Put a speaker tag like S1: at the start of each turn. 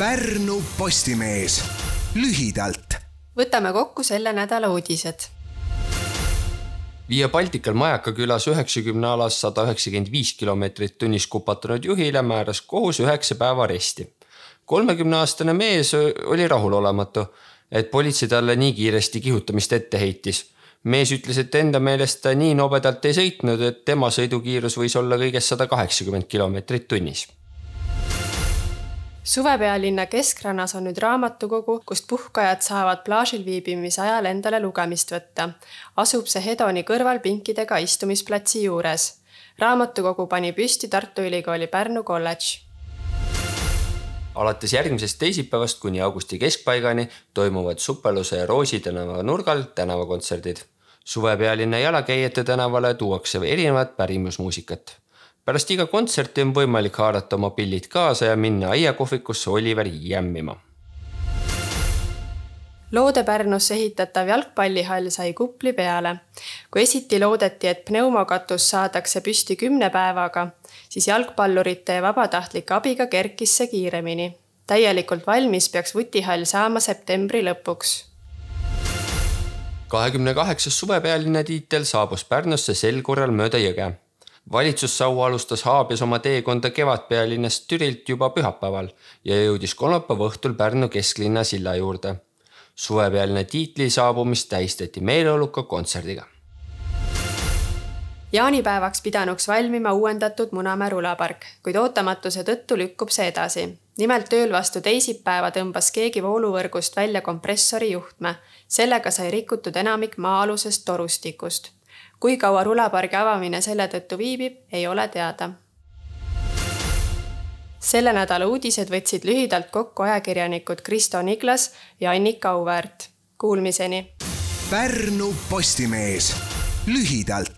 S1: Pärnu Postimees lühidalt.
S2: võtame kokku selle nädala uudised.
S3: Via Baltical Majaka külas üheksakümne alas sada üheksakümmend viis kilomeetrit tunnis kupatanud juhile määras kohus üheksa päeva aresti. kolmekümne aastane mees oli rahulolematu, et politsei talle nii kiiresti kihutamist ette heitis mees ütles, et enda meelest ta nii nobedalt ei sõitnud, et tema sõidukiirus võis olla kõigest sada kaheksakümmend kilomeetrit tunnis
S2: suvepealinna keskrannas on nüüd raamatukogu, kust puhkajad saavad plaažil viibimise ajal endale lugemist võtta. asub see Hedoni kõrval pinkidega istumisplatsi juures. raamatukogu pani püsti Tartu Ülikooli Pärnu kolledž
S3: alates järgmisest teisipäevast kuni augusti keskpaigani toimuvad Supeluse ja Roosi tänava nurgal tänavakontserdid. suvepealinna jalakäijate tänavale tuuakse erinevat pärimusmuusikat. Pärast iga kontserti on võimalik haarata oma pillid kaasa ja minna aiakohvikusse Oliveri jämmima
S2: Loode-Pärnusse ehitatav jalgpallihall sai kupli peale. kui esiti loodeti, et pneumokatus saadakse püsti kümne päevaga, siis jalgpallurite ja vabatahtlike abiga kerkis see kiiremini. täielikult valmis peaks vutihall saama septembri lõpuks.
S3: kahekümne kaheksas suvepealinna tiitel saabus Pärnusse sel korral mööda jõge. Valitsussau alustas Haabias oma teekonda kevadpealinnast Türilt juba pühapäeval ja jõudis kolmapäeva õhtul Pärnu kesklinna silla juurde suvepealne tiitli saabumist tähistati meeleoluka kontserdiga
S2: jaanipäevaks pidanuks valmima uuendatud Munamäe rulapark, kuid ootamatuse tõttu lükkub see edasi. nimelt ööl vastu teisipäeva tõmbas keegi vooluvõrgust välja kompressori juhtme. sellega sai rikutud enamik maa-alusest torustikust. Kui kaua rulapargi avamine selle tõttu viibib, ei ole teada. selle nädala uudised võtsid lühidalt kokku ajakirjanikud Kristo Niglas ja Annika Auväärt. Kuulmiseni.
S1: Pärnu Postimees lühidalt